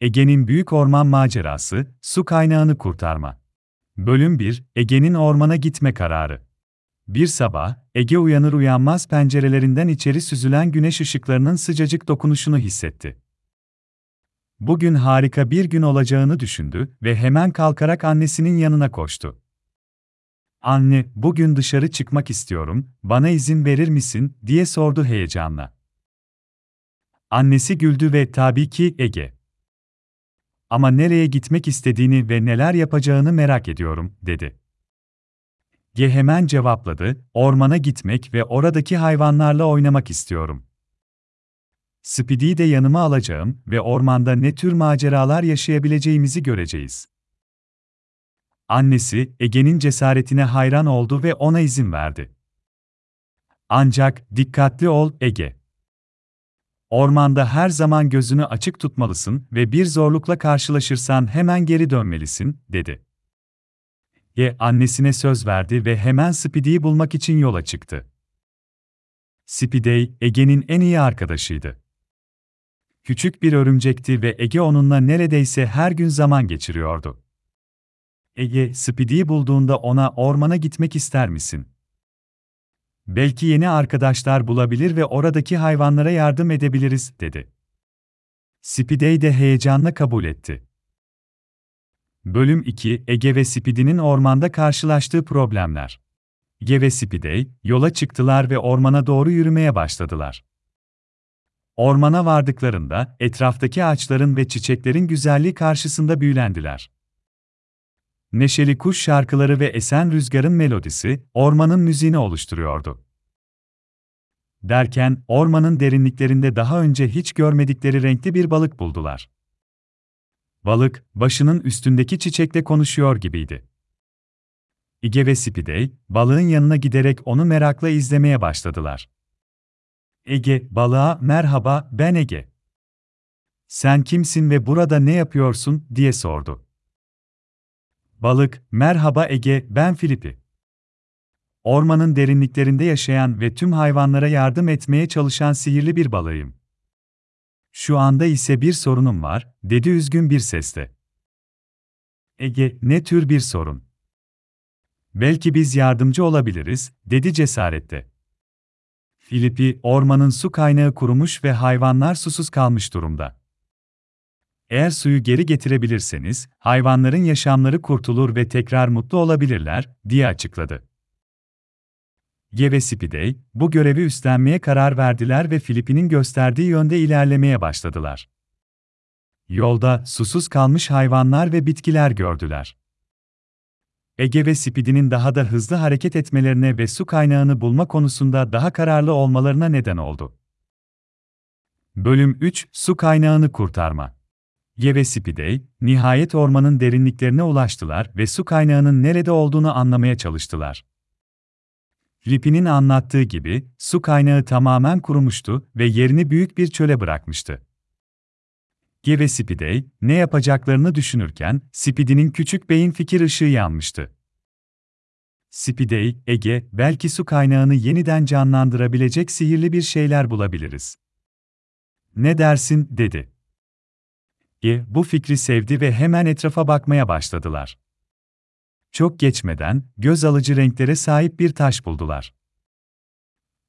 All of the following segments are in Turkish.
Ege'nin Büyük Orman Macerası, Su Kaynağını Kurtarma. Bölüm 1, Ege'nin ormana gitme kararı. Bir sabah, Ege uyanır uyanmaz pencerelerinden içeri süzülen güneş ışıklarının sıcacık dokunuşunu hissetti. Bugün harika bir gün olacağını düşündü ve hemen kalkarak annesinin yanına koştu. Anne, bugün dışarı çıkmak istiyorum, bana izin verir misin, diye sordu heyecanla. Annesi güldü ve tabii ki Ege. Ama nereye gitmek istediğini ve neler yapacağını merak ediyorum, dedi. Ge hemen cevapladı, ormana gitmek ve oradaki hayvanlarla oynamak istiyorum. Speedy'yi de yanıma alacağım ve ormanda ne tür maceralar yaşayabileceğimizi göreceğiz. Annesi, Ege'nin cesaretine hayran oldu ve ona izin verdi. Ancak, dikkatli ol, Ege. Ormanda her zaman gözünü açık tutmalısın ve bir zorlukla karşılaşırsan hemen geri dönmelisin, dedi. Ye annesine söz verdi ve hemen Speedy'yi bulmak için yola çıktı. Speedy, Ege'nin en iyi arkadaşıydı. Küçük bir örümcekti ve Ege onunla neredeyse her gün zaman geçiriyordu. Ege, Speedy'yi bulduğunda ona ormana gitmek ister misin? Belki yeni arkadaşlar bulabilir ve oradaki hayvanlara yardım edebiliriz, dedi. Speedy de heyecanla kabul etti. Bölüm 2 Ege ve Speedy'nin ormanda karşılaştığı problemler. Ege ve Speedy, yola çıktılar ve ormana doğru yürümeye başladılar. Ormana vardıklarında, etraftaki ağaçların ve çiçeklerin güzelliği karşısında büyülendiler. Neşeli kuş şarkıları ve esen rüzgarın melodisi, ormanın müziğini oluşturuyordu. Derken, ormanın derinliklerinde daha önce hiç görmedikleri renkli bir balık buldular. Balık, başının üstündeki çiçekle konuşuyor gibiydi. Ige ve Spidey, balığın yanına giderek onu merakla izlemeye başladılar. Ege, balığa, merhaba, ben Ege. Sen kimsin ve burada ne yapıyorsun, diye sordu. Balık, merhaba Ege, ben Filipi. Ormanın derinliklerinde yaşayan ve tüm hayvanlara yardım etmeye çalışan sihirli bir balığım. Şu anda ise bir sorunum var, dedi üzgün bir sesle. Ege, ne tür bir sorun? Belki biz yardımcı olabiliriz, dedi cesaretle. Filipi, ormanın su kaynağı kurumuş ve hayvanlar susuz kalmış durumda. Eğer suyu geri getirebilirseniz, hayvanların yaşamları kurtulur ve tekrar mutlu olabilirler, diye açıkladı. Ge ve Spidey, bu görevi üstlenmeye karar verdiler ve Filipin'in gösterdiği yönde ilerlemeye başladılar. Yolda, susuz kalmış hayvanlar ve bitkiler gördüler. Ege ve Speedy'nin daha da hızlı hareket etmelerine ve su kaynağını bulma konusunda daha kararlı olmalarına neden oldu. Bölüm 3 Su kaynağını kurtarma Ye ve Speedy, nihayet ormanın derinliklerine ulaştılar ve su kaynağının nerede olduğunu anlamaya çalıştılar. Lipin'in anlattığı gibi, su kaynağı tamamen kurumuştu ve yerini büyük bir çöle bırakmıştı. Ge ve Speedy, ne yapacaklarını düşünürken, Speedy'nin küçük beyin fikir ışığı yanmıştı. Speedy, Ege, belki su kaynağını yeniden canlandırabilecek sihirli bir şeyler bulabiliriz. Ne dersin, dedi. Ge, bu fikri sevdi ve hemen etrafa bakmaya başladılar. Çok geçmeden, göz alıcı renklere sahip bir taş buldular.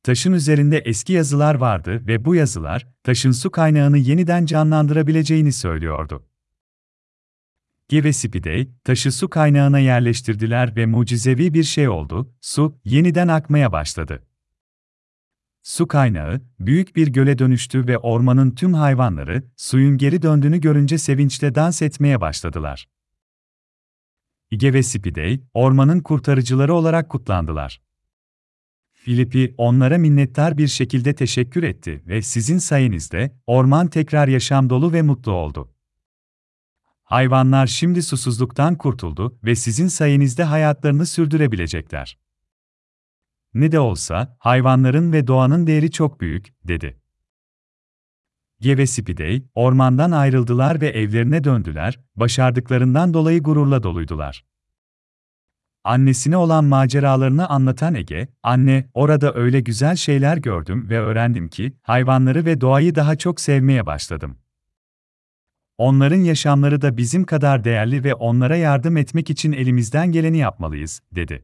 Taşın üzerinde eski yazılar vardı ve bu yazılar, taşın su kaynağını yeniden canlandırabileceğini söylüyordu. Ge ve Spidey, taşı su kaynağına yerleştirdiler ve mucizevi bir şey oldu, su, yeniden akmaya başladı. Su kaynağı, büyük bir göle dönüştü ve ormanın tüm hayvanları, suyun geri döndüğünü görünce sevinçle dans etmeye başladılar. Ige ve Spidey, ormanın kurtarıcıları olarak kutlandılar. Filipi, onlara minnettar bir şekilde teşekkür etti ve sizin sayenizde, orman tekrar yaşam dolu ve mutlu oldu. Hayvanlar şimdi susuzluktan kurtuldu ve sizin sayenizde hayatlarını sürdürebilecekler. Ne de olsa, hayvanların ve doğanın değeri çok büyük, dedi. Ge ve Spidey, ormandan ayrıldılar ve evlerine döndüler, başardıklarından dolayı gururla doluydular. Annesine olan maceralarını anlatan Ege, anne, orada öyle güzel şeyler gördüm ve öğrendim ki, hayvanları ve doğayı daha çok sevmeye başladım. Onların yaşamları da bizim kadar değerli ve onlara yardım etmek için elimizden geleni yapmalıyız, dedi.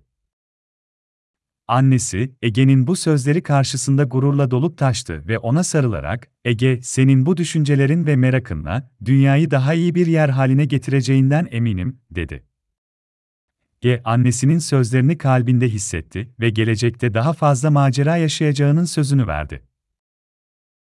Annesi, Ege'nin bu sözleri karşısında gururla dolup taştı ve ona sarılarak, Ege, senin bu düşüncelerin ve merakınla, dünyayı daha iyi bir yer haline getireceğinden eminim, dedi. Ege, annesinin sözlerini kalbinde hissetti ve gelecekte daha fazla macera yaşayacağının sözünü verdi.